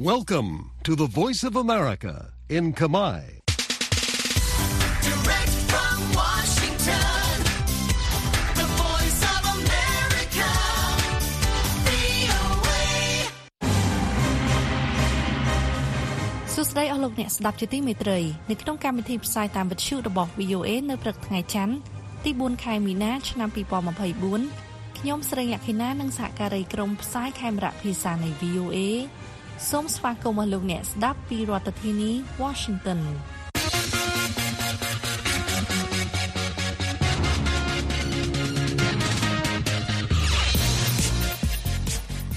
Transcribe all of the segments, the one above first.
Welcome to the Voice of America in Kamai. Direct from Washington, the voice of America, VOA. សួស្តីអស់លោកអ្នកស្ដាប់ជាទីមេត្រីនៅក្នុងកម្មវិធីផ្សាយតាមវិទ្យុរបស់ VOA នៅព្រឹកថ្ងៃច័ន្ទទី4ខែមីនាឆ្នាំ2024ខ្ញុំស្រីលក្ខិណានិងសហការីក្រុមផ្សាយខេមរៈភាសានៃ VOA សូមស្វាគមន៍អស់លោកអ្នកស្ដាប់ពីរដ្ឋធានី Washington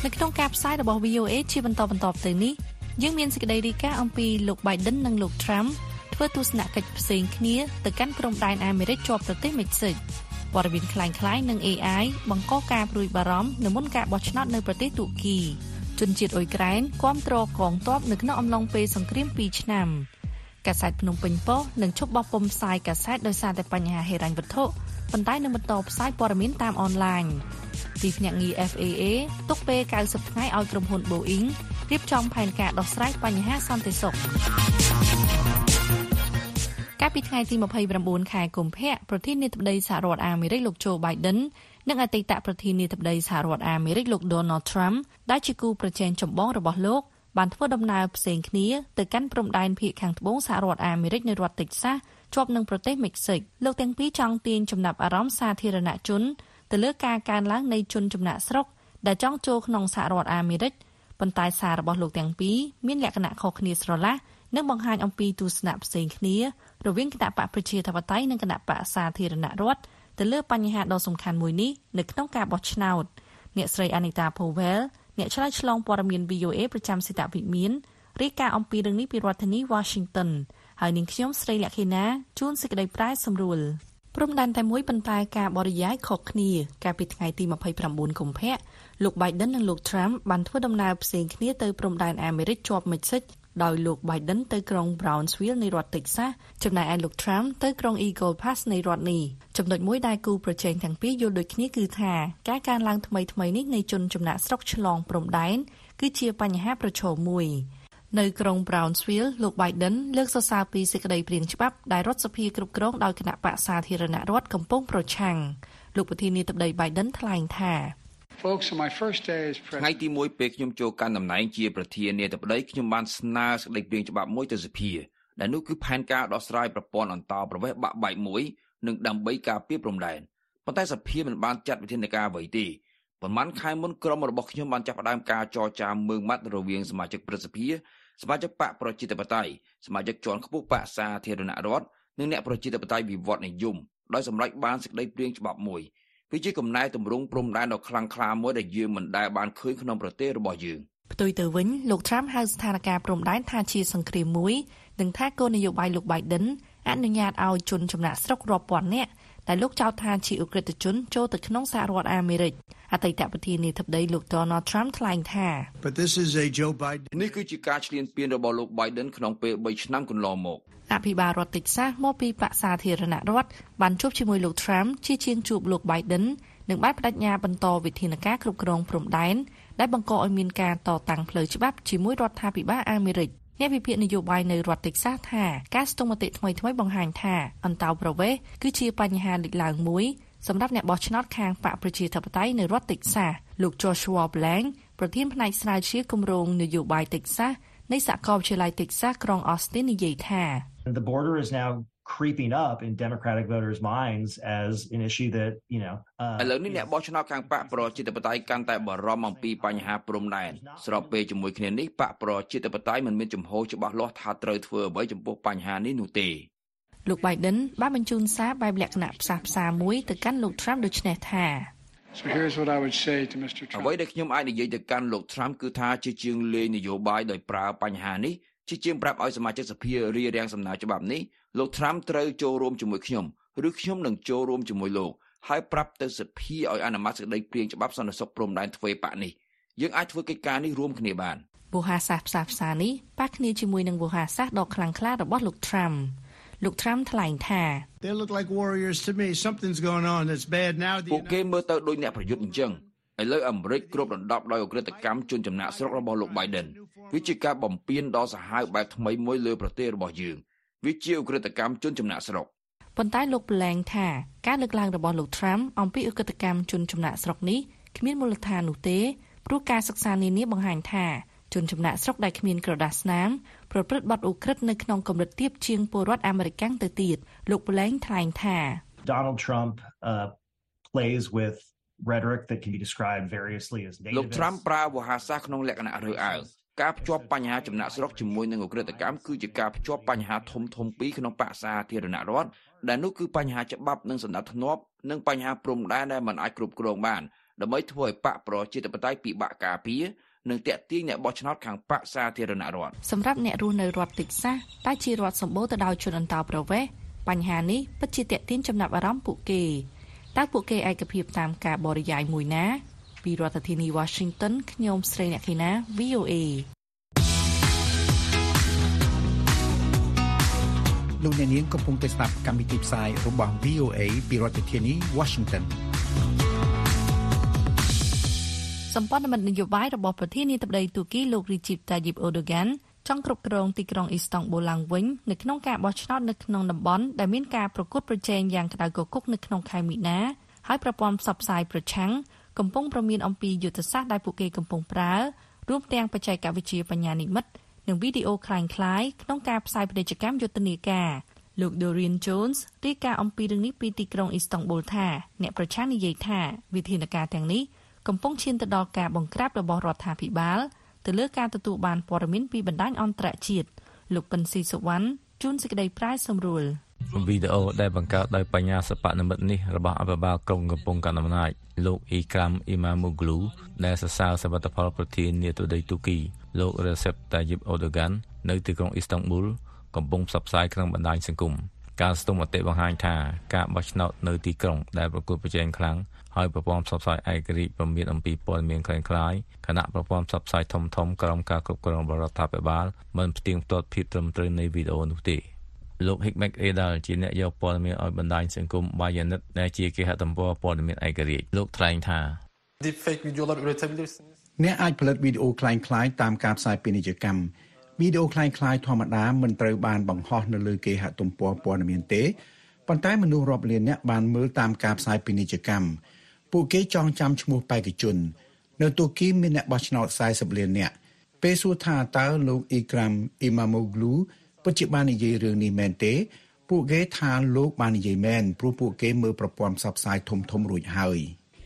នៅក្នុងការផ្សាយរបស់ VOA ជាបន្តបន្តទៅនេះយើងមានសេចក្តីរាយការណ៍អំពីលោក Biden និងលោក Trump ធ្វើទស្សនកិច្ចផ្សេងគ្នាទៅកាន់ព្រំដែនអាមេរិកជាប់ប្រទេសមិចស៊ិកព័ត៌មានคล้ายៗនឹង AI បង្កការព្រួយបារម្ភនៅមុនការបោះឆ្នោតនៅប្រទេសទូគី ជនជាតិអ៊ុយក្រែនគាំទ្រកងទ័ពនៅក្នុងអំឡុងពេលសង្គ្រាម2ឆ្នាំកាសែតភ្នំពេញប៉ុស្តិ៍នឹងឈប់បោះពុម្ពផ្សាយកាសែតដោយសារតែបញ្ហាហិរញ្ញវត្ថុប៉ុន្តែនឹងបន្តផ្សាយព័ត៌មានតាមអនឡាញទីភ្នាក់ងារ FAA ទុកពេល90ថ្ងៃឲ្យក្រុមហ៊ុន Boeing រៀបចំផែនការដោះស្រាយបញ្ហាសន្តិសុខកាលពីថ្ងៃទី29ខែកុម្ភៈប្រធានាធិបតីសហរដ្ឋអាមេរិកលោកโจ Biden និងអតីតប្រធានាធិបតីសហរដ្ឋអាមេរិកលោក Donald Trump ដែលជាគូប្រជែងចម្បងរបស់លោកបានធ្វើដំណើរផ្សេងគ្នាទៅកាន់ព្រំដែនភាគខាងត្បូងសហរដ្ឋអាមេរិកនៅរដ្ឋតិចសាសជាប់នឹងប្រទេសមិចស៊ិកលោកទាំងពីរចង់ទាញចំណាប់អារម្មណ៍សាធារណជន ទៅលើការកើនឡើងនៃជនចំណាក់ស្រុកដែលចង់ចូលក្នុងសហរដ្ឋអាមេរិកប៉ុន្តែសាររបស់លោកទាំងពីរមានលក្ខណៈខុសគ្នាស្រឡះនិងបង្ហាញអំពីទស្សនៈផ្សេងគ្នារវាងគណៈបកប្រជាធិបតេយ្យនិងគណៈបកសាធារណរដ្ឋ ទៅលើបញ្ហាដ៏សំខាន់មួយនេះនៅក្នុងការបោះឆ្នោតអ្នកស្រី Anita Powell អ្នកឆ្លើយឆ្លងព័ត៌មាន VOA ប្រចាំសេតវិមានរាយការណ៍អំពីរឿងនេះពីរដ្ឋធានី Washington ហើយនាងខ្ញុំស្រីលក្ខិណាជួនសេចក្តីប្រាយសម្រួលព្រំដែនតែមួយប៉ុន្តែការបរិយាយខុសគ្នាកាលពីថ្ងៃទី29កុម្ភៈលោក Biden និងលោក Trump បានធ្វើដំណើរផ្សេងគ្នាទៅព្រំដែនអាមេរិកជាប់មិចស៊ិក ដោយលោក Biden ទៅក្រុង Brownsville នៃរដ្ឋ Texas ចំណែកឯលោក Trump ទៅក្រុង Eagle Pass នៃរដ្ឋនេះចំណុចមួយដែលគូប្រជែងទាំងពីរយល់ដូចគ្នាគឺថាការកើនឡើងថ្មីៗនេះនៃជនចំណាក់ស្រុកឆ្លងព្រំដែនគឺជាបញ្ហាប្រឈមមួយនៅក្រុង Brownsville លោក Biden លើកសរសើរពីសេចក្តីព្រាងច្បាប់ដែលរដ្ឋសភាគ្រប់គ្រងដោយគណៈបកសាធារណរដ្ឋកំពុងប្រឆាំងលោកប្រធានាធិបតី Biden ថ្លែងថា Folks, on my first day as ថ្ងៃ president, ទី1ពេលខ្ញុំចូលកាន់តំណែងជាប្រធានាធិបតីខ្ញុំបានស្នើសេចក្តីព្រាងច្បាប់មួយទៅសភាដែលនោះគឺផែនការដោះស្រាយប្រព័ន្ធអន្តោប្រវេសន៍បាក់បែកមួយនិងដើម្បីការពារព្រំដែនប៉ុន្តែសភាមិនបានចាត់វិធានការអ្វីទេប៉ុន្មានខែមុនក្រុមរបស់ខ្ញុំបានចាប់ផ្ដើមការចរចាមើងម៉ាត់រវាងសមាជិកព្រឹទ្ធសភាសមាជិកបកប្រជាធិបតេយ្យសមាជិកជាន់ខ្ពស់បកសាធារណរដ្ឋនិងអ្នកប្រជាធិបតេយ្យវិវត្តនិយមដោយសម្រេចបានសេចក្តីព្រាងច្បាប់មួយ វាជាកំណែទម្រង់ព្រំដែនដ៏ខ្លាំងក្លាមួយដែលយើងមិនដែលបានឃើញក្នុងប្រទេសរបស់យើងផ្ទុយទៅវិញលោក Trump ហៅស្ថានភាពព្រំដែនថាជាសង្គ្រាមមួយនិងថាគោលនយោបាយលោក Biden អនុញ្ញាតឲ្យជនចំណាក់ស្រុករាប់ពាន់នាក់ដែលលោកចោទថាជាអ ுக ្រិតជនចូលទៅក្នុងសហរដ្ឋអាមេរិកអតីតប្រធានាធិបតីលោក Donald Trump ថ្លែងថា but this is a Joe Biden. នេះគឺជាការឈ្លានពានរបស់លោក Biden ក្នុងពេល3ឆ្នាំកន្លងមក អភិបាលរដ្ឋតិចសាសមកពីបកសាធារណរដ្ឋបានជួបជាមួយលោក Trump ជាជាងជួបលោក Biden និងបានបដិញ្ញាបន្តវិធានការគ្រប់គ្រងព្រំដែនដែលបង្កឲ្យមានការតតាំងផ្លូវច្បាប់ជាមួយរដ្ឋាភិបាលអាមេរិកអ្នកវិភាគនយោបាយនៅរដ្ឋតិចសាសថាការស្ទង់មតិថ្មីថ្មីៗបង្ហាញថាអន្តោប្រវេសន៍គឺជាបញ្ហាលេចឡើងមួយសម្រាប់អ្នកបោះឆ្នោតខាងបកប្រជាធិបតេយ្យនៅរដ្ឋតិចសាសលោក Joshua Blank ប្រធានផ្នែកស្រាវជ្រាវគម្រោងនយោបាយតិចសាសនៃសាកលវិទ្យាល័យតិចសាសក្រុង Austin និយាយថា the border is now creeping up in Democratic voters' minds as an issue that, you know, uh, ឥឡូវនេះអ្នកបោះឆ្នោតខាងបកប្រជាធិបតេយ្យកាន់តែបារម្ភអំពីបញ្ហាព្រំដែនស្របពេលជាមួយគ្នានេះបកប្រជាធិបតេយ្យមិនមានចំហច្បាស់លាស់ថាត្រូវធ្វើអ្វីចំពោះបញ្ហានេះនោះទេលោក Biden បានបញ្ជូនសារបែបលក្ខណៈផ្សះផ្សាមួយទៅកាន់លោក Trump ដូចនេះថា So here's what I would say to Mr. អ្វី Trump. ដែលខ្ញុំអាចនិយាយទៅកាន់លោក Trump គឺថាជាជាងលេងនយោបាយដោយប្រើបញ្ហានេះ ជាជាងប្រាប់ឲ្យសមាជិកសភារារាំងសំណើច្បាប់នេះលោក Trump ត្រូវចូលរួមជាមួយខ្ញុំឬខ្ញុំនឹងចូលរួមជាមួយលោកហើយប្រាប់ទៅសភាឲ្យអនុម័តសេចក្តីព្រាងច្បាប់សន្តិសុខព្រំដែនទ្វេបកនេះយើងអាចធ្វើកិច្ចការនេះរួមគ្នាបានវោហារសាស្ត្រផ្សះផ្សានេះប៉ះគ្នាជាមួយនឹងវោហារសាស្ត្រដ៏ខ្លាំងក្លារបស់លោក Trump លោក Trump ថ្លែងថា They look like warriors to me. Something's going on that's bad now. The ពួកគេមើលទៅដូចអ្នកប្រយុទ្ធអញ្ចឹងឥឡូវអាមេរិកគ្របដណ្ដប់ដោយអ ுக ្រិតកម្មជនចំណាក់ស្រុករបស់លោក Biden វាជាការបំពានដ៏សាហាវបែបថ្មីមួយលើប្រទេសរបស់យើងវាជាអ ுக ្រិតកម្មជនចំណាក់ស្រុកប៉ុន្តែលោកប្លែងថាការលើកឡើងរបស់លោក Trump អំពីឧក្រិដ្ឋកម្មជនចំណាក់ស្រុកនេះគ្មានមូលដ្ឋាននោះទេព្រោះការសិក្សានានាបង្ហាញថាជនចំណាក់ស្រុកដែលគ្មានក្រដាសស្នាមប្រព្រឹត្តបទឧក្រិដ្ឋនៅក្នុងកម្រិតទាបជាងពលរដ្ឋអាមេរិកទៅទៀតលោកប្លែងថ្លែងថា Donald Trump uh, plays with rhetoric that can be described variously as លោក nativist. Trump ប្រើវោហារសាស្ត្រក្នុងលក្ខណៈរើសអើង ការភ្ជាប់បញ្ហាចំណាក់ស្រុកជាមួយនឹងអ ுக ្រិតកម្មគឺជាការភ្ជាប់បញ្ហាធំធំពីរក្នុងបក្សសាធារណរដ្ឋដែលនោះគឺបញ្ហាច្បាប់និងសន្តិភាពនិងបញ្ហាព្រំដែនដែលមិនអាចគ្រប់គ្រងបានដើម្បីធ្វើឲ្យបកប្រជាធិបតេយ្យពិបាកការពារនិងតាក់ទាញអ្នកបោះឆ្នោតខាងបកសាធារណរដ្ឋសម្រាប់អ្នករស់នៅរដ្ឋតិចសាសដែលជារដ្ឋសម្បូរទៅដោយជនអន្តោប្រវេសន៍បញ្ហានេះពិតជាទាក់ទាញចំណាប់អារម្មណ៍ពួកគេតើពួកគេឯកភាពតាមការបរិយាយមួយណា ពីរដ្ឋធានី Washington ខ្ញុំស្រីអ្នកខេណា VOA លោកអ្នកនាងកំពុងតែស្ដាប់កម្មវិធីផ្សាយរបស់ VOA ពីរដ្ឋធានី Washington សម្ព័ន្ធមិត្តនយោបាយរបស់ប្រធានាធិបតីទូគីលោក Recep Tayyip Erdogan ចង់គ្រប់គ្រងទីក្រុងអ៊ីស្តង់ប៊ូលឡើងវិញនៅក្នុងការបោះឆ្នោតនៅក្នុងតំបន់ដែលមានការប្រកួតប្រជែងយ៉ាងក្តៅគគុកនៅក្នុងខែមីនាហើយប្រព័ន្ធផ្សព្វផ្សាយប្រឆាំង កំពុងប្រមានអំពីយុទ្ធសាស្ត្រដែលពួកគេកំពុងប្រើរួមទាំងបច្ចេកវិទ្យាបញ្ញានិម្មិតនិងវីដេអូคล้ายៗក្នុងការផ្សាយពាណិជ្ជកម្មយុទ្ធនាការលោក Dorian Jones រាយការណ៍អំពីរឿងនេះពីទីក្រុងអ៊ីស្តង់ប៊ូលថាអ្នកប្រឆាំងនិយាយថាវិធានការទាំងនេះកំពុងឈានទៅដល់ការបង្ក្រាបរបស់រដ្ឋាភិបាលទៅលើការទទួលបានព័ត៌មានពីបណ្ដាញអន្តរជាតិលោកពិនស៊ីសុវណ្ណជួនសេចក្តីប្រាយសម្រួល វីដេអូដែលបង្កើតដោយបញ្ញាសិប្បនិម្មិតនេះរបស់អភិបាលក្រុងកំពង់កណ្ដាលអំណាចលោកអ៊ីក្រាំអ៊ីម៉ាមូក្លូដែលសរសើរសមិទ្ធផលប្រធានាធិបតីទូគីលោក Recep Tayyip Erdogan នៅទីក្រុងអ៊ីស្តង់ប៊ូលកំពុងផ្សព្វផ្សាយក្នុងបណ្ដាញសង្គមការស្ទង់មតិបង្ហាញថាការបោះឆ្នោតនៅទីក្រុងដែលប្រកួតប្រជែងខ្លាំងហើយប្រព័ន្ធផ្សព្វផ្សាយឯករាជ្យពមៀនអំពីព័ត៌មានคล้ายៗគណៈប្រព័ន្ធផ្សព្វផ្សាយធំៗក្រោមការគ្រប់គ្រងរបស់រដ្ឋាភិបាលមិនផ្ទៀងផ្ទាត់ភាពត្រឹមត្រូវនៃវីដេអូនោះទេ លោក Hikmet Edal ជាអ្នកយកព័ត៌មានឲ្យបណ្ដាញសង្គម Bayanet ដែលជាគេហទំព័រព័ត៌មានឯករាជ្យលោកថ្លែងថា deepfake videolar üretebilirsiniz. អ្នកអាចផលិតវីដេអូคล้ายៗតាមការផ្សាយពាណិជ្ជកម្មវីដេអូคล้ายៗធម្មតាមិនត្រូវបានបង្ហោះនៅលើគេហទំព័រព័ត៌មានទេប៉ុន្តែមនុស្សរាប់លានអ្នកបានមើលតាមការផ្សាយពាណិជ្ជកម្មពួកគេចងចាំឈ្មោះបេក្ខជន នៅទូគីមានអ្នកបោះឆ្នោត40លានអ្នកពេលសួរថាតើលោកអ៊ីក្រាំអ៊ីម៉ាម៉ូក្លូ ពិតជាបាននិយាយរឿងនេះមែនទេ ពួកគេថាលោកបាននិយាយមែនព្រោះពួកគេមើលប្រព័ន្ធផ្សព្វផ្សាយធំៗរួចហើយ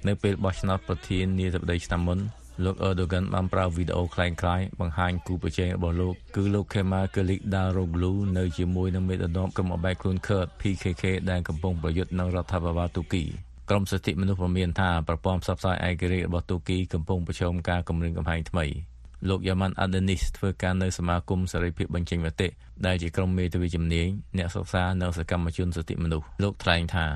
នៅពេលបោះឆ្នោតប្រធានាធិបតីឆ្នាំមុនលោក Erdogan បានប្រើវីដេអូคล้ายៗបង្ហាញគូប្រជែងរបស់លោកគឺលោក Kemal Kılıçdaroğlu នៅជាមួយនឹងមេដឹកនាំក្រុមអបែកខ្លួនខឺត PKK ដែលកំពុងប្រយុទ្ធនឹងរដ្ឋាភិបាលទូគីក្រមសិទ្ធិមនុស្សព្រមានថាប្រព័ន្ធផ្សព្វផ្សាយឯករាជ្យរបស់ទូគីកំពុងប្រឈមការគំរាមកំហែងថ្មី លោកយ៉ាម៉ាន់អាដេនីសធ្វើការនៅសមាគមសេរីភាពបញ្ចេញមតិដែលជាក្រុមមេធាវីជំនាញអ្នកសិក្សានិងសកម្មជនសិទ្ធិមនុស្សលោកថ្លែងថា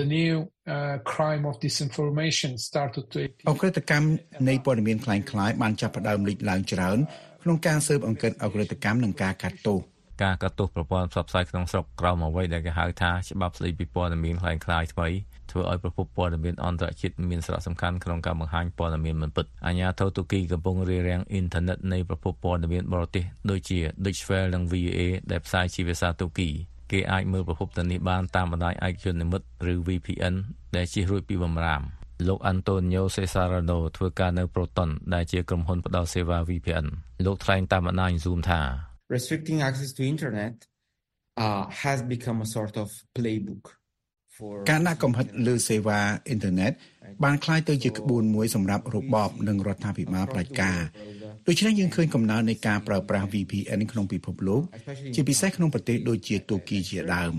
The new uh, crime of disinformation started to អ appear. ក្រិតកម្មនៃព័ត៌មានคล้ายៗបានចាប់ផ្ដើមលេចឡើងច្រើនក្នុងការស៊ើបអង្កេតអក្រិតកម្មនិងការកាត់ទោស ការកាត់ទោសប្រព័ន្ធផ្សព្វផ្សាយក្នុងស្រុកក្រោមអ្វីដែលគេហៅថាច្បាប់ស្តីពីព័ត៌មានខ្លាំងខ្លាយថ្មីធ្វើឲ្យប្រព័ន្ធព័ត៌មានអន្តរជាតិមានសារៈសំខាន់ក្នុងការបង្ហាញព័ត៌មានមិនពិតអាញាធរទូគីកំពុងរារាំងអ៊ីនធឺណិតនៃប្រព័ន្ធព័ត៌មានបរទេសដូចជា Deutsche Welle និង VOA ដែលផ្សាយជាភាសាទូគីគេអាចមើលប្រភពទៅនេះបានតាមបណ្ដាញឯកជននិមិត្តឬ VPN ដែលជិះរួចពីបំរាមលោកអាន់តូនីយ៉ូសេសារ៉ាណូធ្វើការនៅប្រូតុនដែលជាក្រុមហ៊ុនផ្តល់សេវា VPN លោកថ្លែងតាមបណ្ដាញ Zoom ថា restricting access to internet uh, has become a sort of playbook for ការដាក់កំហិតលើសេវាអ៊ីនធឺណិតបានคล้ายទៅជាក្បួនមួយសម្រាប់របបនិងរដ្ឋាភិបាលផ្ដាច់ការដូច្នេះយើងឃើញកំណើននៃការប្រើប្រាស់ VPN ក្នុងពិភពលោកជាពិសេសក្នុងប្រទេសដូចជាទូគីជាដើម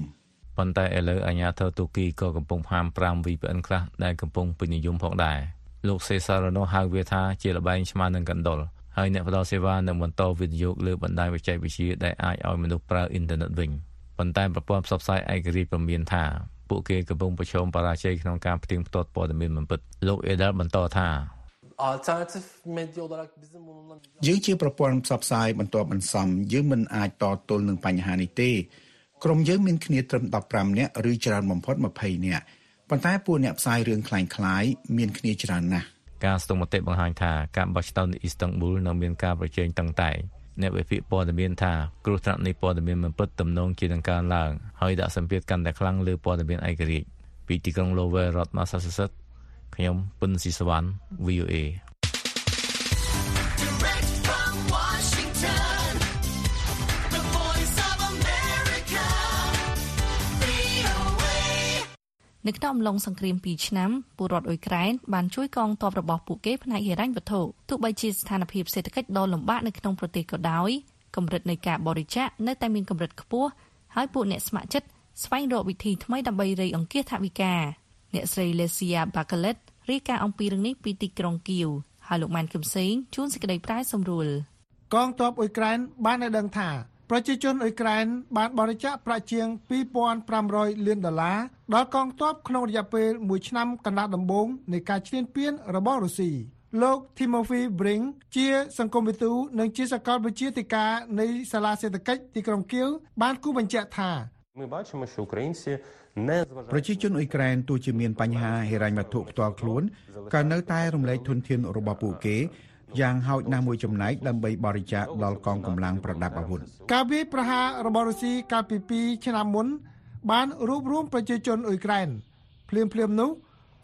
ប៉ុន្តែឥឡូវអាជ្ញាធរទូគីក៏កំពុងហាម5 VPN ខ្លះដែលកំពុងពេញនិយមផងដែរលោក Cesarano ហៅវាថាជាលបែងឆ្មានឹងកណ្ដុរ ហើយអ្នកផ្ដល់សេវានឹងបន្តវិនិយោគលើបណ្ដាញបច្ចេកវិទ្យាដែលអាចឲ្យមនុស្សប្រើអ៊ីនធឺណិតវិញប៉ុន្តែប្រព័ន្ធផ្សព្វផ្សាយឯករាជ្យព្រមានថាពួកគេកំពុងប្រឈមបរាជ័យក្នុងការផ្ទៀងផ្ទាត់ព័ត៌មានមិនពិតលោក Edel បន្តថា Alternatif medya olarak bizim bununla យើងជាប្រព័ន្ធផ្សព្វផ្សាយបន្ទាប់បន្សំយើងមិនអាចតទល់នឹងបញ្ហានេះទេក្រុមយើងមានគ្នាត្រឹម15នាក់ឬច្រើនបំផុត20នាក់ប៉ុន្តែពួកអ្នកផ្សាយរឿងคล้ายៗមានគ្នាច្រើនណាស់ កការស្ទង់មតិបង្ហាញថាការបោះឆ្នោតនៅអ៊ីស្តង់ប៊ូលនៅមានការប្រជែងតឹងតែងអ្នកវិភាគព័ត៌មានថាគ្រោះថ្នាក់នៃព័ត៌មានមិនពិតទំនងជានឹងកើនឡើងហើយដាក់សម្ពាធកាន់តែខ្លាំងលើព័ត៌មានឯករាជ្យពីទីក្រុង Lowell រដ្ឋ Massachusetts ខ្ញុំពុនស៊ីសវណ្ណ VOA នៅក្នុងអំឡុងសង្គ្រាម2ឆ្នាំពលរដ្ឋអ៊ុយក្រែនបានជួយកងទ័ពរបស់ពួកគេផ្នែកហិរញ្ញវត្ថុទោះបីជាស្ថានភាពសេដ្ឋកិច្ចដ៏លំបាកនៅក្នុងប្រទេសក៏ដោយកម្រិតនៃការបរិច្ចាគនៅតែមានកម្រិតខ្ពស់ហើយពួកអ្នកស្ម័គ្រចិត្តស្វែងរកវិធីថ្មីដើម្បីរៃអង្គាសថវិកាអ្នកស្រី Lesia Bakalet រាយការណ៍អំពីរឿងនេះពីទីក្រុងគៀវហើយលោកម៉ានគឹមសេងជួនសេចក្តីប្រាយសម្រួលកងទ័ពអ៊ុយក្រែនបានឲ្យដឹងថា ប្រជាជនអ៊ុយក្រែនបានបរិច្ចាគប្រាក់ជាង2500លានដុល្លារដល់កងទ័ពក្នុងរយៈពេល1ឆ្នាំកន្លះដំបូងនៃការឈ្លានពានរបស់រុស្ស៊ីលោក Timothy Brink ជា សង្គមវិទូនិងជាសកលវិទ្យាធិការនៃសាលាសេដ្ឋកិច្ចទីក្រុងគៀវបានគូបញ្ជាក់ថាប្រជាជនអ៊ុយក្រែនទោះជាមានបញ្ហាហិរញ្ញវត្ថុផ្ទាល់ខ្លួនក៏នៅតែរំលែកធនធានរបស់ពួកគេ យ៉ាងហោចណាស់មួយចំណែកដើម្បីបរិច្ចាគដល់កងកម្លាំងប្រដាប់អាវុធការវាយប្រហាររបស់រុស្ស៊ីកាលពី2ឆ្នាំមុន បានរួបរวมប្រជាជនអ៊ុយក្រែនភ្លាមភ្លាមៗនោះ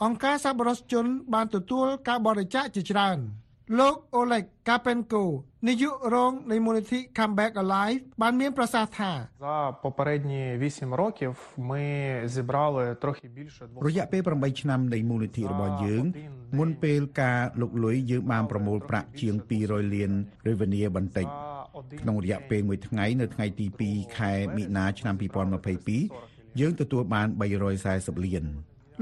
អង្គការសប្បុរសជនបានទទួលការបរិច្ចាគជាច្រើន លោកអូលេកកាពេនកូនាយករងនៃមូលនិធិ Comeback Alive បានមានប្រសាសន៍ថារយៈពេល8ឆ្នាំនៃមូលនិធិរបស់យើង មុនពេលការលុកលុយយើងបានប្រមូលប្រាក់ជាង200លានរាវនីបន្តិចក្នុងរយៈពេលមួយថ្ងៃនៅថ្ងៃទី2ខែមិនិនាឆ្នាំ2022យើងទទួលបាន340លាន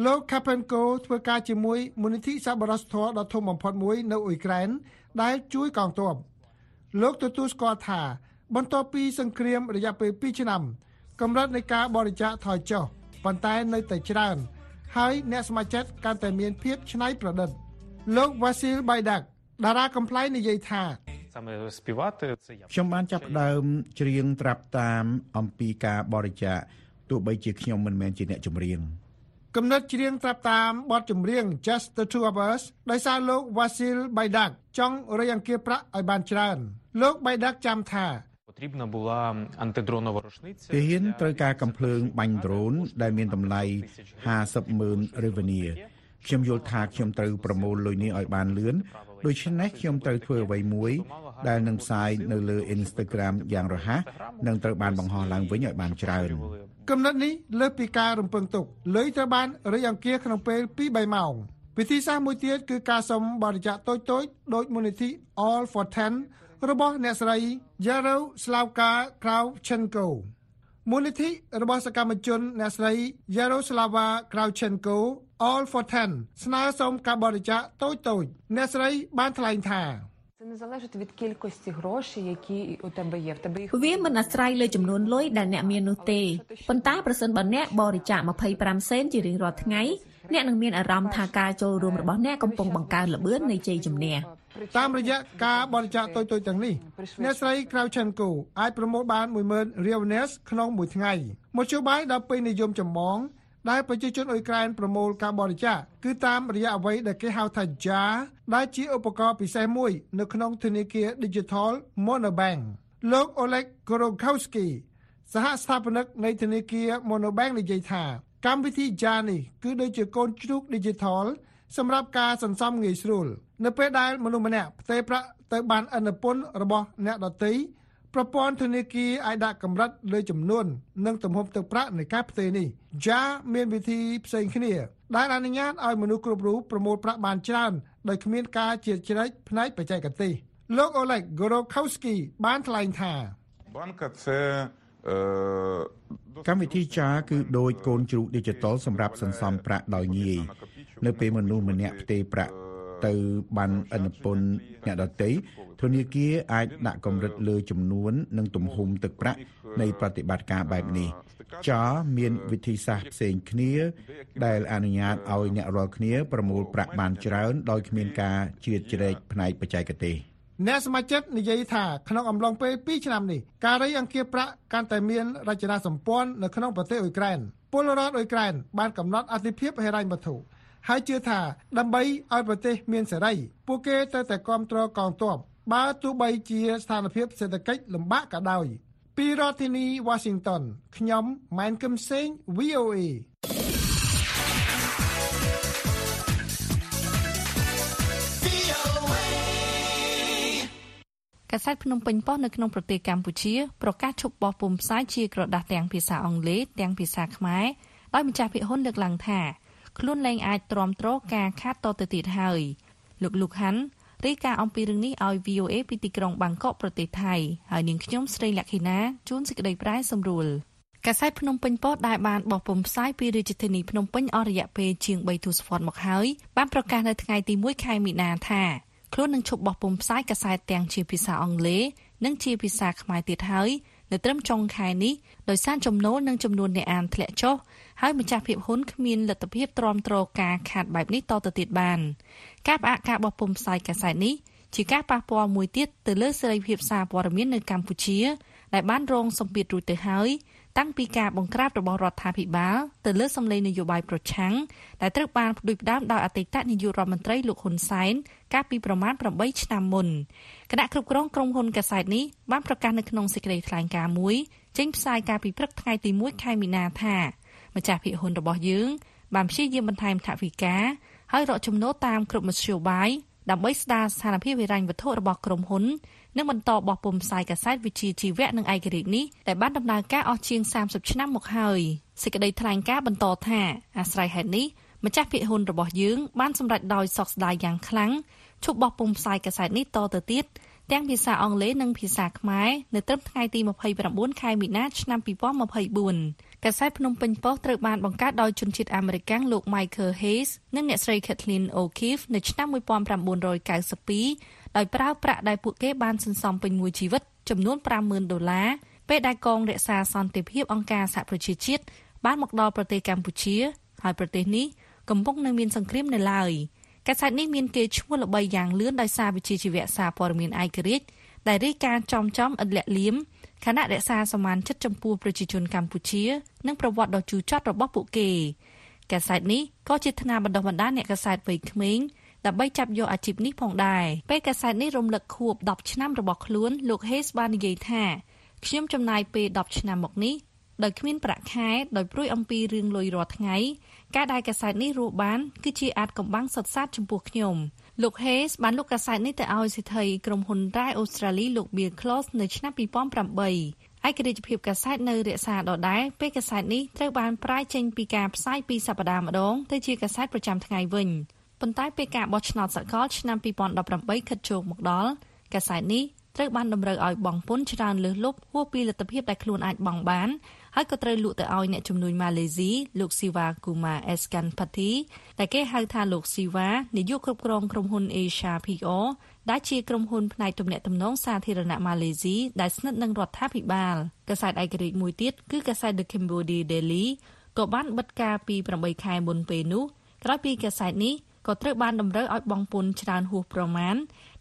លោក Kapenko ធ្វើការជាមួយមូលនិធិសប្បុរសធម៌ដ៏ធំបំផុតមួយនៅអ៊ុយក្រែនដែលជួយកងទ័ពលោកទទួលស្គាល់ថាបន្ទាប់ពីសង្គ្រាមរយៈពេល2ឆ្នាំកម្រិតនៃការបរិច្ចាគថយចុះប៉ុន្តែនៅតែច្រើន ហើយអ្នកសមាជិកកាន់តែមានភាពច្នៃប្រឌិត លោក Vasil Baidak តារាកំ pl ៃនិយាយថាខ្ញុំបានចាប់ផ្ដើមច្រៀងត្រាប់តាមអំពីការបរិច្ចាគទោះបីជាខ្ញុំមិនមែនជាអ្នកចម្រៀង កំណត់ច្រៀងត្រាប់តាមបទចម្រៀង Just the Two of Us ដោយសារលោក Vasil Baidak ចង់រៃអង្គាសប្រាក់ឲ្យបានច្រើន លោក Baidak ចាំថា Потрібна була антидронова рушниця. ទាហានត្រូវការកំភ្លើងបាញ់ដ្រូន ដែលមានតម្លៃ50ម៉ឺនរិវនីខ្ញុំយល់ថាខ្ញុំត្រូវប្រមូលលុយនេះឲ្យបានលឿនដូច្នេះខ្ញុំត្រូវធ្វើអ្វីមួយ ដែលនឹងផ្សាយនៅលើ Instagram យ៉ាងរហ័សនិងត្រូវបានបង្ហោះឡើងវិញឲ្យបានច្រើន កំណត់នេះលើសពីការរំពឹងទុកលុយត្រូវបានរៃអង្គាសក្នុងពេល2-3ម៉ោងវិធីសាស្ត្រមួយទៀតគឺការសុំបរិច្ចាគតូចៗដោយមូលនិធិ All for 10របស់អ្នកស្រី Yaro Slavka Kravchenko មូលនិធិរបស់សកម្មជនអ្នកស្រី Yaroslava Kravchenko All for 10ស្នើសុំការបរិច្ចាគតូចៗអ្នកស្រីបានថ្លែងថា Це не залежить від кількості грошей, які у тебе є. В тебе їх វាមិនអាស្រ័យលើចំនួនលុយដែលអ្នកមាននោះទេប៉ុន្តែប្រសិនបើអ្នកបរិច្ចាគ25សេនជារៀងរាល់ថ្ងៃអ្នកនឹងមានអារម្មណ៍ថាការចូលរួមរបស់អ្នកកំពុងបង្កើនល្បឿននៃជ័យជំនះ តាមរយៈការបរិច្ចាគតូចៗទាំងនេះអ្នកស្រី Kravchenko អាចប្រមូលបាន10000 Rielnes ក្នុងមួយថ្ងៃមធ្យោបាយដ៏ពេញនិយមចម្បង ដែលប្រជាជនអ៊ុយក្រែនប្រមូលការបរិច្ចាគគឺតាមរយៈអ្វីដែលគេហៅថា JAR ដែលជាឧបករណ៍ពិសេសមួយ នៅក្នុងធនាគារ Digital Monobank លោក Oleg Gorokowski សហស្ថាបនិកនៃធនាគារ Monobank និយាយថាកម្មវិធី JAR នេះគឺដូចជាកូនជ្រូក Digital សម្រាប់ការសន្សំងាយស្រួល នៅពេលដែលមនុស្សម្នាក់ផ្ទេរប្រាក់ទៅបានអនុពន្ធរបស់អ្នកដទៃ ប្រព័ន្ធធនាគារអាចដាក់កម្រិតលើចំនួន និងទំហំទឹកប្រាក់នៃការផ្ទេរនេះ JAR មានវិធីផ្សេងគ្នា ដែលអនុញ្ញាតឲ្យមនុស្សគ្រប់រូបប្រមូលប្រាក់បានច្រើនដោយគ្មានការជ្រៀតជ្រែកផ្នែកបច្ចេកទេសលោក Oleg Gorokowski បានថ្លែងថា банка це е, កម្មវិធីចាគឺដូចកូនជ្រូក Digital សម្រាប់សន្សំប្រាក់ដោយងាយនៅពេលមនុស្សម្នាក់ផ្ទេរប្រាក់ ទៅបានអនុពន្ធអ្នកដទៃធនាគារអាចដាក់កម្រិតលើចំនួន និងទំហំទឹកប្រាក់នៃប្រតិបត្តិការបែបនេះចាមានវិធីសាស្ត្រផ្សេងគ្នា ដែលអនុញ្ញាតឲ្យអ្នករាល់គ្នាប្រមូលប្រាក់បានច្រើន ដោយគ្មានការជ្រៀតជ្រែកផ្នែកបច្ចេកទេសអ្នកសមាជិកនិយាយថាក្នុងអំឡុងពេល2ឆ្នាំនេះការរៃអង្គាសប្រាក់កាន់តែមានរចនាសម្ព័ន្ធនៅក្នុងប្រទេសអ៊ុយក្រែនពលរដ្ឋអ៊ុយក្រែនបានកំណត់អធិភាពហិរញ្ញវត្ថុ ហើយជឿថាដើម្បីឲ្យប្រទេសមានសេរីពួកគេត្រូវតែគ្រប់គ្រងកងទ័ពបើទោះបីជាស្ថានភាពសេដ្ឋកិច្ចលំបាកក៏ដោយពីរដ្ឋធានី Washington ខ្ញុំម៉ែនកឹមសេង VOA កាសែតភ្នំពេញប៉ុស្តិ៍នៅក្នុងប្រទេសកម្ពុជាប្រកាសឈប់បោះពុម្ពផ្សាយជាក្រដាស់ទាំងភាសាអង់គ្លេសទាំងភាសាខ្មែរដោយម្ចាស់ភាគហ៊ុនលើកឡើងថា ខ្លួនលែងអាចទ្រាំទ្រការខាតតទៅទៀតហើយលោកលូកហាន់រាយការណ៍អំពីរឿងនេះឲ្យ VOA ពីទីក្រុងបាងកកប្រទេសថៃហើយនាងខ្ញុំស្រីលក្ខិណាជួនសេចក្តីប្រាយសម្រួលកាសែតភ្នំពេញប៉ុស្តិ៍ដែលបានបោះពុម្ពផ្សាយពីរាជធានីភ្នំពេញអស់រយៈពេលជាង3ទសវត្សរ៍មកហើយបានប្រកាសនៅថ្ងៃទី1ខែមីនាថាខ្លួននឹងឈប់បោះពុម្ពផ្សាយកាសែតទាំងជាភាសាអង់គ្លេសនិងជាភាសាខ្មែរទៀតហើយនៅត្រឹមចុងខែនេះដោយសារចំណូលនិងចំនួនអ្នកអានធ្លាក់ចុះ ហើយម្ចាស់ភាពហ៊ុនគ្មានលទ្ធភាពទ្រាំទ្រការខាតបែបនេះតទៅទៀតបាន ការផ្អាកការបោះពុម្ពផ្សាយកាសែតនេះជាការប៉ះពាល់មួយទៀតទៅលើសេរីភាពសារព័ត៌មាននៅកម្ពុជាដែលបានរងសម្ពាធរួចទៅហើយតាំងពីការបង្ក្រាបរបស់រដ្ឋាភិបាលទៅលើសម្លេងនយោបាយប្រឆាំងដែលត្រូវបានផ្ដួចផ្ដើមដោយអតីតនាយករដ្ឋមន្ត្រីលោកហ៊ុនសែនកាលពីប្រមាណ8ឆ្នាំមុនគណៈគ្រប់គ្រងក្រុមហ៊ុនកាសែតនេះបានប្រកាសនៅក្នុងសេចក្តីថ្លែងការណ៍មួយចេញផ្សាយកាលពីព្រឹកថ្ងៃទី1ខែមីនាថា ម្ចាស់ភាគហ៊ុនរបស់យើង បានព្យាយាមបន្ថែមថវិកាហើយរកចំណូលតាមគ្រប់មធ្យោបាយដើម្បីស្ដារស្ថានភាពហិរញ្ញវត្ថុរបស់ក្រុមហ៊ុននិងបន្តបោះពុម្ពផ្សាយកាសែតវិជាជីវៈនិងឯករាជ្យនេះដែលបានដំណើរការអស់ជាង30ឆ្នាំមកហើយសេចក្តីថ្លែងការណ៍បន្តថាអាស្រ័យហេតុនេះម្ចាស់ភាគហ៊ុនរបស់យើងបានសម្រេចដោយសោកស្ដាយយ៉ាងខ្លាំងឈប់បោះពុម្ពផ្សាយកាសែតនេះតទៅទៀត ទាំងភាសាអង់គ្លេសនិងភាសាខ្មែរនៅត្រឹមថ្ងៃទី29ខែមីនាឆ្នាំ2024កាសែតភ្នំពេញប៉ុស្តិ៍ត្រូវបានបង្កើតដោយជនជាតិអាមេរិកាំងលោក Michael Hayes និងអ្នកស្រី Kathleen O'Keefe នៅឆ្នាំ1992ដោយប្រើប្រាក់ដែលពួកគេបានសន្សំពេញមួយជីវិតចំនួន50,000ដុល្លារពេលដែលកងរក្សាសន្តិភាពអង្គការសហប្រជាជាតិបានមកដល់ប្រទេសកម្ពុជាហើយប្រទេសនេះកំពុងនៅមានសង្គ្រាមនៅឡើយ កាសែតនេះមានគេឈ្មោះល្បីយ៉ាងលឿនដោយសារវិជាជីវៈសារព័ត៌មានឯករាជ្យដែលរាយការណ៍ចំចំឥតលាក់លៀមខណៈរក្សាសមានចិត្តចំពោះប្រជាជនកម្ពុជា និងប្រវត្តិដ៏ជូរចត់របស់ពួកគេកាសែតនេះក៏ជាថ្នាលបណ្ដុះបណ្ដាលអ្នកកាសែតវ័យក្មេងដើម្បីចាប់យកអាជីពនេះផងដែរពេលកាសែតនេះរំលឹកខួប10ឆ្នាំរបស់ខ្លួនលោក Hayes បាននិយាយថាខ្ញុំចំណាយពេល10ឆ្នាំមកនេះដោយគ្មានប្រាក់ខែដោយព្រួយអំពីរឿងលុយរាល់ថ្ងៃ ការដែលកាសែតនេះរស់បានគឺជាអាចកំបាំងសុទ្ធសាធចំពោះខ្ញុំលោក Hayes បានលោកកាសែតនេះទៅឲ្យសិទ្ធិក្រុមហ៊ុនរ៉ែអូស្ត្រាលីលោក Bill Close នៅឆ្នាំ2008ឯករាជ្យភាពកាសែតនៅរក្សាដដែលពេលកាសែតនេះត្រូវបានប្រាយចេញពីការផ្សាយពីសប្តាហ៍ម្ដងទៅជាកាសែតប្រចាំថ្ងៃវិញប៉ុន្តែពេលការបោះឆ្នោតសកលឆ្នាំ2018ខិតជោគមកដល់កាសែតនេះត្រូវបានតម្រូវឲ្យបង់ពន្ធច្រើនលើសលប់ហួសពីលទ្ធភាពដែលខ្លួនអាចបង់បាន ហើយក៏ត្រូវលក់ទៅឲ្យអ្នកជំនួញម៉ាឡេស៊ីលោកស៊ីវ៉ាគូម៉ាអេសកាន់ផាទីដែលគេហៅថាលោកស៊ីវ៉ានាយកគ្រប់គ្រងក្រុមហ៊ុន Asia PR ដែលជាក្រុមហ៊ុនផ្នែកទំនាក់ទំនងសាធារណៈម៉ាឡេស៊ីដែលស្និទ្ធនឹងរដ្ឋាភិបាលកាសែតឯករាជ្យមួយទៀតគឺកាសែត The Cambodia Daily ក៏បានបិទការពី8ខែមុនពេលនោះក្រោយពីកាសែតនេះក៏ត្រូវបានតម្រូវឲ្យបង់ពន្ធច្រើនហួសប្រមាណ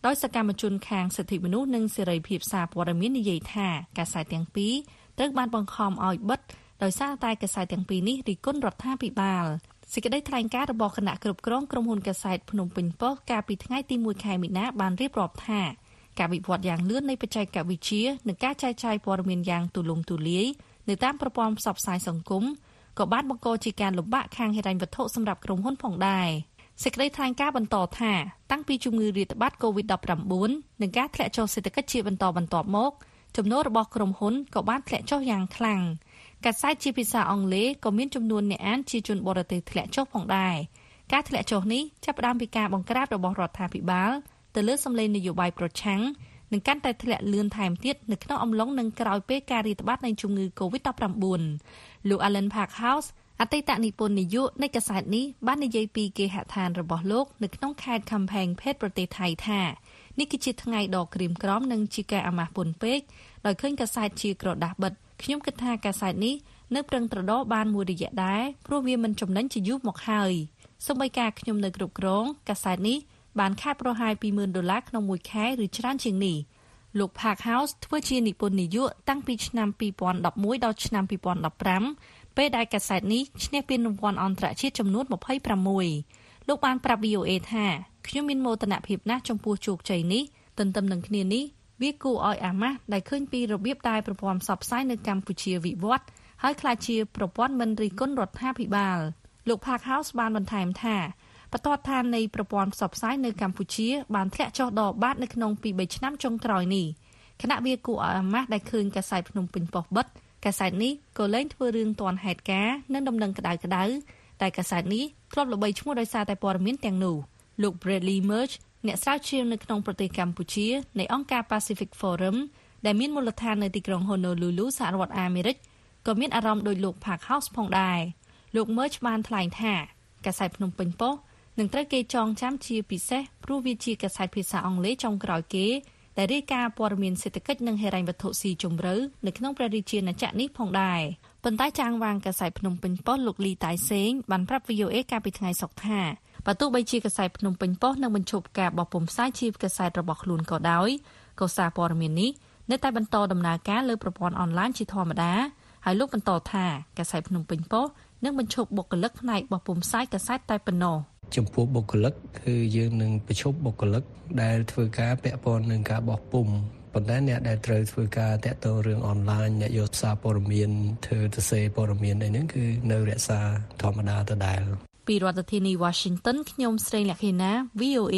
ដោយសកម្មជនខាងសិទ្ធិមនុស្សនិងសេរីភាពសារព័ត៌មាននិយាយថាកាសែតទាំងពីរ ត្រូវបានបង្ខំឲ្យបិទដោយសារតែកាសែតទាំងពីរនេះរិះគន់រដ្ឋាភិបាលសេចក្តីថ្លែងការណ៍របស់គណៈគ្រប់គ្រងក្រុមហ៊ុនកាសែតភ្នំពេញប៉ុស្តិ៍កាលពីថ្ងៃទី1ខែមីនាបានរៀបរាប់ថាការវិវត្តយ៉ាងលឿននៃបច្ចេកវិទ្យានិងការចែកចាយព័ត៌មានយ៉ាងទូលំទូលាយនៅតាមប្រព័ន្ធផ្សព្វផ្សាយសង្គមក៏បានបង្កជាការលំបាកខាងហិរញ្ញវត្ថុសម្រាប់ក្រុមហ៊ុនផងដែរសេចក្តីថ្លែងការណ៍បន្តថាតាំងពីជំងឺរាតត្បាត COVID-19 និងការធ្លាក់ចុះសេដ្ឋកិច្ចជាបន្តបន្ទាប់មក ចំណូលរបស់ក្រុមហ៊ុនក៏បានធ្លាក់ចុះយ៉ាងខ្លាំងកាសែតជាភាសាអង់គ្លេសក៏មានចំនួនអ្នកអានជាជនបរទេសធ្លាក់ចុះផងដែរការធ្លាក់ចុះនេះចាប់ផ្ដើមពីការបង្ក្រាបរបស់រដ្ឋាភិបាលទៅលើសម្លេងនយោបាយប្រឆាំងនឹងកាន់តែធ្លាក់លឿនថែមទៀតនៅក្នុងអំឡុងនឹងក្រោយពេលការរាតត្បាតនៃជំងឺ Covid-19 លោក Alan Parkhouse អតីតនិពន្ធនាយកនៃកាសែតនេះបាននិយាយពីគេហដ្ឋានរបស់លោកនៅក្នុងខេត្ត Kamphaeng Phet ប្រទេសថៃថា នេះគឺជាថ្ងៃដ៏ក្រៀមក្រំនិងជាការអាម៉ាស់ពន់ពេកដោយឃើញកាសែតជាក្រដាស់បិទខ្ញុំគិតថាកាសែតនេះនៅប្រឹងត្រដរបានមួយរយៈដែរព្រោះវាមិនចំណេញជាយូរមកហើយសូម្បីការខ្ញុំនៅគ្រប់គ្រងកាសែតនេះបានខាតប្រហែល20000ដុល្លារក្នុងមួយខែឬច្រើនជាងនេះលោក Park House ធ្វើជានិពន្ធនាយកតាំងពីឆ្នាំ2011ដល់ឆ្នាំ2015ពេលដែលកាសែតនេះឈ្នះពានរង្វាន់អន្តរជាតិចំនួន26លោកបានប្រាប់ VOA ថា ខ្ញុំមានមោទនភាពណាស់ចំពោះជោគជ័យនេះទន្ទឹមនឹងគ្នានេះវាគួរឲ្យអាម៉ាស់ដែលឃើញពីរបៀបដែលប្រព័ន្ធផ្សព្វផ្សាយនៅកម្ពុជាវិវត្តហើយក្លាយជាប្រព័ន្ធមិនរិះគន់រដ្ឋាភិបាលលោក Parkhouse បានបន្ថែមថាបន្ទាត់ឋាននៃប្រព័ន្ធផ្សព្វផ្សាយនៅកម្ពុជាបានធ្លាក់ចុះដល់បាតនៅក្នុងពី3ឆ្នាំចុងក្រោយនេះខណៈវាគួរឲ្យអាម៉ាស់ដែលឃើញកាសែតភ្នំពេញប៉ុស្តិ៍បិទកាសែតនេះក៏លែងធ្វើរឿងទាន់ហេតុការណ៍និងដំណឹងក្តៅក្តៅតែកាសែតនេះធ្លាប់ល្បីឈ្មោះដោយសារតែព័ត៌មានទាំងនោះ លោក Bradley Merge អ្នកស្រាវជ្រាវនៅក្នុងប្រទេសកម្ពុជានៃអង្គការ Pacific Forum ដែលមានមូលដ្ឋាននៅទីក្រុង Honolulu សហរដ្ឋអាមេរិកក៏មានអារម្មណ៍ដោយលោក Parkhouse ផងដែរលោក Merge បានថ្លែងថាកាសែតភ្នំពេញប៉ុស្តិ៍នឹងត្រូវគេចងចាំជាពិសេសព្រោះវាជាកាសែតភាសាអង់គ្លេសចុងក្រោយគេដែលរាយការណ៍ព័ត៌មានសេដ្ឋកិច្ចនិងហិរញ្ញវត្ថុស៊ីជម្រៅនៅក្នុងព្រះរាជាណាចក្រនេះផងដែរប៉ុន្តែចាងវាងកាសែតភ្នំពេញប៉ុស្តិ៍លោកលីតៃសេងបានប្រាប់ VOA កាលពីថ្ងៃសុក្រថា បើទោះបីជាកាសែតភ្នំពេញប៉ុស្តិ៍នឹងបញ្ឈប់ការបោះពុម្ពផ្សាយជាកាសែតរបស់ខ្លួនក៏ដោយក៏សារព័ត៌មាននេះនៅតែបន្តដំណើរការលើប្រព័ន្ធអនឡាញជាធម្មតាហើយលោកបន្តថាកាសែតភ្នំពេញប៉ុស្តិ៍នឹងបញ្ឈប់បុគ្គលិកផ្នែកបោះពុម្ពផ្សាយកាសែតតែប៉ុណ្ណោះចំពោះបុគ្គលិកគឺយើងនឹងបញ្ឈប់បុគ្គលិកដែលធ្វើការពាក់ព័ន្ធនឹងការបោះពុម្ពប៉ុន្តែអ្នកដែលត្រូវធ្វើការតាក់ទងរឿងអនឡាញអ្នកយកសារព័ត៌មានធ្វើទៅសេព័ត៌មានអីហ្នឹងគឺនៅរក្សាធម្មតាដដែល ពីរដ្ឋធានី Washington ខ្ញុំស្រីលក្ខិណា VOA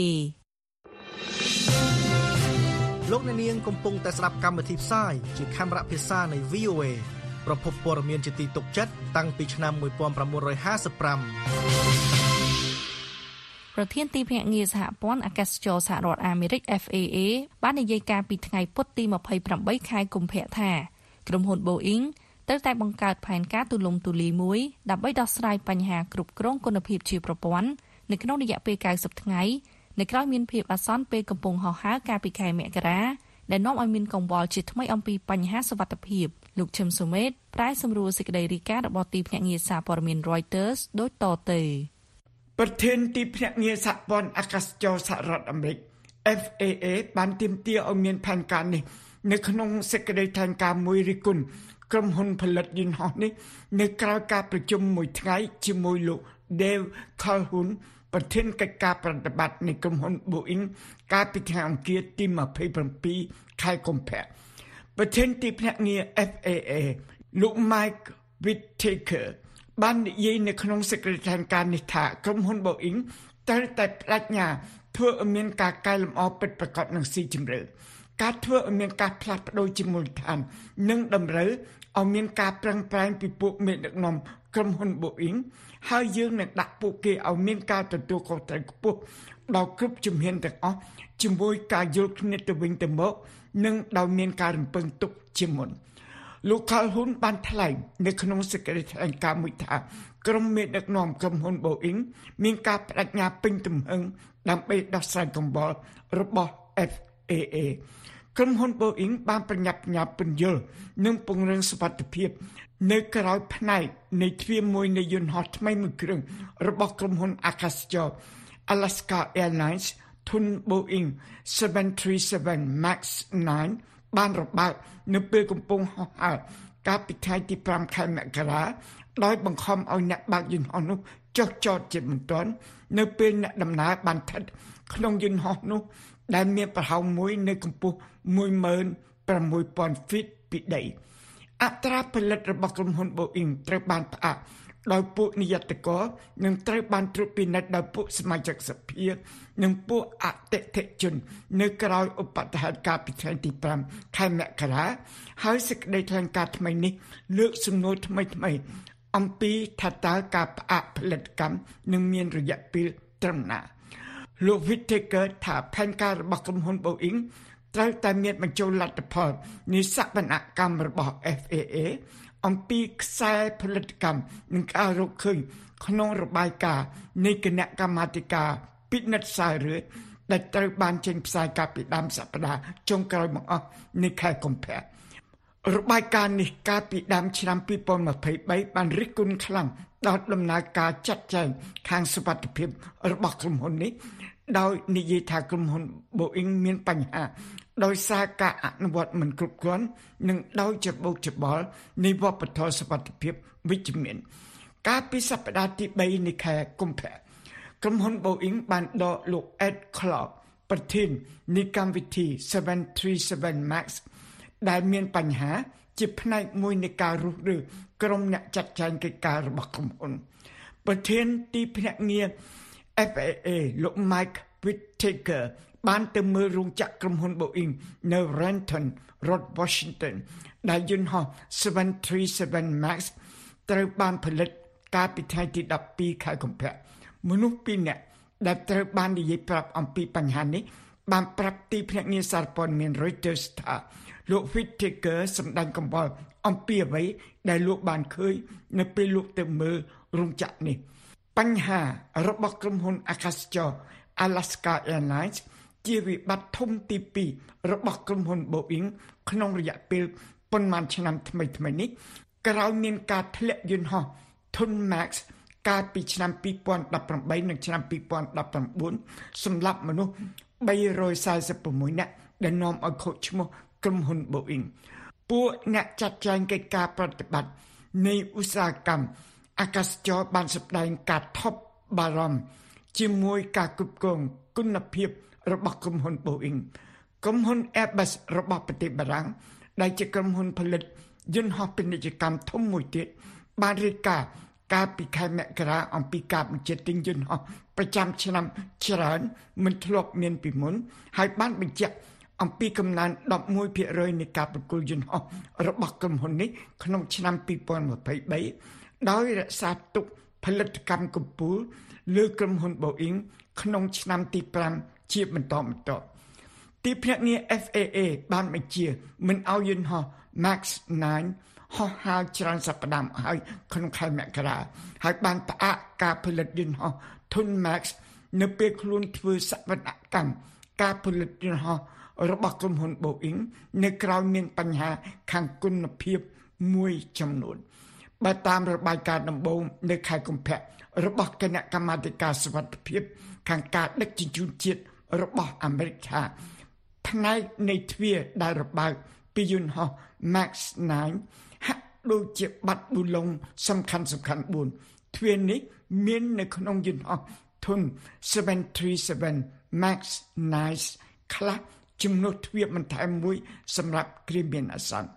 លោកអ្នកនាងកំពុងតែស្ដាប់កម្មវិធីផ្សាយជាខេមរៈភាសានៃ VOA ប្រភពព័ត៌មានជាទីទុកចិត្តតាំងពីឆ្នាំ1955ប្រធានទីភ្នាក់ងារសហព័ន្ធអាកាសចរសហរដ្ឋអាមេរិក FAA បាននិយាយការពីថ្ងៃពុធទី28ខែកុម្ភៈថាក្រុមហ៊ុន Boeing ត្រូវតែបង្កើតផែនការទូលំទូលាយមួយដើម្បីដោះស្រាយបញ្ហាគ្រប់គ្រងគុណភាពជាប្រព័ន្ធនៅក្នុងរយៈពេល90ថ្ងៃនៅក្រៅមានភាពអាសន្នពេលកំពុងហោះហើរកាលពីខែមករាដែលនាំឲ្យមានកង្វល់ជាថ្មីអំពីបញ្ហាសុវត្ថិភាពលោកឈឹមសុមេតប្រែសម្រួលសេចក្តីរាយការណ៍របស់ទីភ្នាក់ងារសារព័ត៌មាន Reuters ដូចតទៅប្រធានទីភ្នាក់ងារសហព័ន្ធអាកាសចរសហរដ្ឋអាមេរិក FAA បានទាមទារឲ្យមានផែនការនេះ នៅក្នុងសេចក្តីថ្លែងការណ៍មួយរិះគន់ ក្រុមហ៊ុនផលិតយន្តហោះនេះ នៅក្រៅការប្រជុំមួយថ្ងៃជាមួយលោក Dave Calhoun ប្រធានកិច្ចការប្រតិបត្តិនៃក្រុមហ៊ុន Boeing កាលពីថ្ងៃអង្គារទី27ខែកុម្ភៈប្រធានទីភ្នាក់ងារ FAA លោក Mike Whittaker បាននិយាយនៅក្នុងសេចក្តីថ្លែងការណ៍នេះថាក្រុមហ៊ុន Boeing ត្រូវតែបដិញ្ញាធ្វើឲ្យមានការកែលម្អពិតប្រាកដនិងស៊ីជម្រៅ ការធ្វើឲ្យមានការផ្លាស់ប្ដូរជាមូលដ្ឋាន និងតម្រូវឲ្យមានការប្រឹងប្រែងពីពួកមេដឹកនាំក្រុមហ៊ុន Boeing ហើយយើងនឹងដាក់ពួកគេឲ្យមានការទទួលខុសត្រូវខ្ពស់ដល់គ្រប់ជំហានទាំងអស់ជាមួយការយល់គ្នាទៅវិញទៅមក និងដោយមានការរំពឹងទុកជាមុនលោកខាល់ហ៊ុនបានថ្លែងនៅក្នុងសេចក្តីថ្លែងការណ៍មួយថាក្រុមមេដឹកនាំក្រុមហ៊ុន Boeing មានការបដិញ្ញាពេញទំហឹងដើម្បីដោះស្រាយកង្វល់របស់ FAA ក្រុមហ៊ុន Boeing បានប្រញាប់ប្រញាល់ពន្យល់និងពង្រឹងសុវត្ថិភាព នៅក្រៅផ្នែកនៃទ្វារមួយនៃយន្តហោះថ្មីមួយគ្រឿងរបស់ក្រុមហ៊ុនអាកាសចរ Alaska Airlines ធុន Boeing 737 MAX 9បានរបើកនៅពេលកំពុងហោះហើរកាលពីថ្ងៃទី5ខែមករាដោយបង្ខំឲ្យអ្នកបើកយន្តហោះនោះចុះចតជាបន្ទាន់នៅពេលអ្នកដំណើរបានស្ថិតក្នុងយន្តហោះនោះ ដែលមានប្រហោងមួយនៅកម្ពស់16000 feet ពីដីអត្រាផលិតរបស់ក្រុមហ៊ុន Boeing ត្រូវបានផ្អាកដោយពួកនិយត្តករនិងត្រូវបានត្រួតពិនិត្យដោយពួកសមាជិកសភានិងពួកអតិថិជន នៅក្រៅឧបតហេតុការពីថ្ងៃទី5ខែមករាហើយសេចក្តីថ្លែងការណ៍ថ្មីនេះ លើកសំណួរថ្មីថ្មី អំពីថាតើការផ្អាកផលិតកម្មនឹងមានរយៈពេលត្រឹមណា លោក Whittaker ថាផែនការរបស់ក្រុមហ៊ុន Boeing ត្រូវតែមានបញ្ចូលលទ្ធផលនៃសវនកម្មរបស់ FAA អំពីខ្សែផលិតកម្មនិងការរកឃើញក្នុងរបាយការណ៍នៃគណៈកម្មាធិការពិនិត្យសាររឿដែលត្រូវបានចេញផ្សាយកាលពីដើមសប្តាហ៍ចុងក្រោយមកអស់នៃខែកុម្ភៈរបាយការណ៍នេះកាលពីដើមឆ្នាំ2023បានរិះគន់ខ្លាំងដល់ដំណើរការចាត់ចែងខាងសុវត្ថិភាពរបស់ក្រុមហ៊ុននេះ ដោយនិយាយថាក្រុមហ៊ុន Boeing មានបញ្ហាដោយសារការអនុវត្តមិនគ្រប់គ្រាន់និងដោយច្របូកច្របល់នៃវប្បធម៌សុវត្ថិភាពវិជ្ជមាន កាលពីសប្តាហ៍ទី3នៃខែកុម្ភៈក្រុមហ៊ុន Boeing បានដកលោក Ed Clark ប្រធាននៃកម្មវិធី737 Max ដែលមានបញ្ហាជាផ្នែកមួយនៃការរុះរើក្រុមអ្នកចាត់ចែងកិច្ចការរបស់ក្រុមហ៊ុនប្រធានទីភ្នាក់ងារ FAA លោក Mike Whittaker បានទៅមើលរោងចក្រក្រុមហ៊ុន Boeing នៅ Renton រដ្ឋ Washington ដែលយន្តហោះ737 Max ត្រូវបានផលិតកាលពីថ្ងៃទី12ខែកុម្ភៈមនុស្ស2នាក់ដែលត្រូវបាននិយាយប្រាប់អំពីបញ្ហានេះ បានប្រាប់ទីភ្នាក់ងារសារព័ត៌មាន Reuters ថាលោក Whittaker សម្ដែងកំបល់អំពីអ្វីដែលលោកបានឃើញនៅពេលលោកទៅមើលរោងចក្រនេះ បញ្ហារបស់ក្រុមហ៊ុនអាកាសចរ Alaska Airlines ជាវិបត្តិធំទី2របស់ក្រុមហ៊ុន Boeing ក្នុងរយៈពេលប៉ុន្មានឆ្នាំថ្មីៗនេះក្រោយមានការធ្លាក់យន្តហោះ Thun Max កាលពីឆ្នាំ2018និងឆ្នាំ2019សម្រាប់មនុស្ស346នាក់ដែលនាំឲ្យខូចឈ្មោះក្រុមហ៊ុន Boeing ពួកអ្នកចាត់ចែងកិច្ចការប្រតិបត្តិនៃឧស្សាហកម្ម អាកាសចរបានសម្ដែងការថប់បារម្ភជាមួយការគ្រប់គ្រងគុណភាពរបស់ក្រុមហ៊ុន Boeing ក្រុមហ៊ុន Airbus របស់ប្រទេសបារាំងដែលជាក្រុមហ៊ុនផលិតយន្តហោះពាណិជ្ជកម្មធំមួយទៀតបានរៀបការកាលពីខែមករាអំពីការបញ្ជាទិញយន្តហោះប្រចាំឆ្នាំច្រើនមិនធ្លាប់មានពីមុនហើយបានបញ្ជាក់អំពីកំណើន11%នៃការប្រគល់យន្តហោះរបស់ក្រុមហ៊ុននេះក្នុងឆ្នាំ2023 ដោយរក្សាទុកផលិតកម្មកំពូលលើក្រុមហ៊ុន Boeing ក្នុងឆ្នាំទី5ជាបន្តបន្ទាប់ទីភ្នាក់ងារ FAA បានបញ្ជាមិនឲ្យយន្តហោះ Max 9ហោះហើរច្រើនសប្តាហ៍ហើយក្នុងខែមករាហើយបានផ្អាកការផលិតយន្តហោះ Thun Max នៅពេលខ្លួនធ្វើសវនកម្មការផលិតយន្តហោះរបស់ក្រុមហ៊ុន Boeing នៅក្រៅមានបញ្ហាខាងគុណភាពមួយចំនួន បើតាមរបាយការណ៍ដំបូងនៅខែកុម្ភៈរបស់គណៈកម្មាធិការសុវត្ថិភាព ខាងការដឹកជញ្ជូនជាតិរបស់អាមេរិកថាផ្នែកនៃទ្វារដែលរបើកពីយន្តហោះ Max 9ហាក់ដូចជាបាត់ប៊ូឡុងសំខាន់សំខាន់4ទ្វារនេះមាននៅក្នុងយន្តហោះធុន737 Max 9ខ្លះជំនួសទ្វារបន្ថែមមួយសម្រាប់គ្រាមានអាសន្ន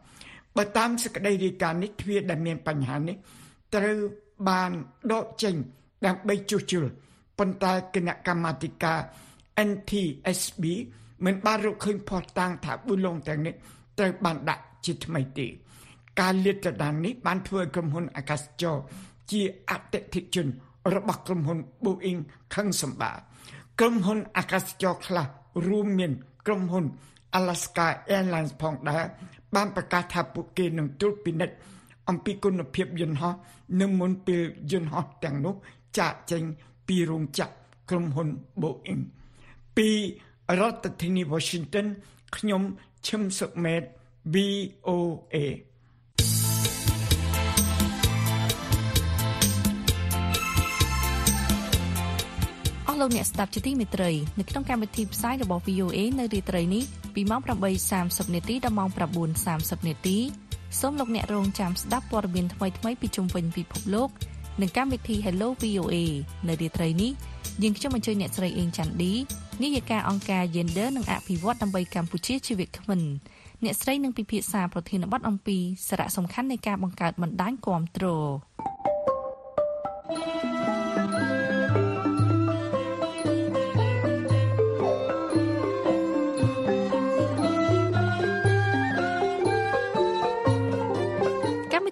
បើតាមសេចក្តីរាយការណ៍នេះទ្វារដែលមានបញ្ហានេះត្រូវបានដកចេញដើម្បីជួសជុលប៉ុន្តែគណៈកម្មាធិការ NTSB មិនបានរកឃើញផុសតាងថាប៊ូឡុងទាំងនេះត្រូវបានដាក់ជាថ្មីទេការលាតត្រដាងនេះបានធ្វើឲ្យក្រុមហ៊ុនអាកាសចរជាអតិថិជនរបស់ក្រុមហ៊ុន Boeing ខឹងសម្បាក្រុមហ៊ុនអាកាសចរខ្លះរួមមានក្រុមហ៊ុន Alaska Airlines ផងដែរ បានប្រកាសថាពួកគេនឹងត្រួតពិនិត្យអំពីគុណភាពយន្តហោះនៅមុនពេលយន្តហោះទាំងនោះចាកចេញពីរោងចក្រក្រុមហ៊ុន Boeing ពីរដ្ឋធានី Washington ខ្ញុំឈឹមសុមេត VOA ស់លោកអ្នកស្ដាប់ជាទីមេត្រីនៅក្នុងកម្មវិធីផ្សាយរបស់ VOA នៅរាត្រីនេះពីម៉ោង8:30នាទីដល់ម៉ោង9:30នាទីសូមលោកអ្នករងចាំស្ដាប់ព័ត៌មានថ្មីៗពីជុំវិញពិភពលោកនិងកម្មវិធី Hello VOA នៅរាត្រីនេះយើងខ្ញុំអញ្ជើញអ្នកស្រីអេងច័ន្ទឌីនាយិកាអង្គការ Gender និងអភិវឌ្ឍដើម្បីកម្ពុជាជាវិក្កាមអ្នកស្រីនឹងពិភាក្សាប្រធានបទអំពីសារៈសំខាន់នៃការបង្កើតបណ្ដាញគាំទ្រ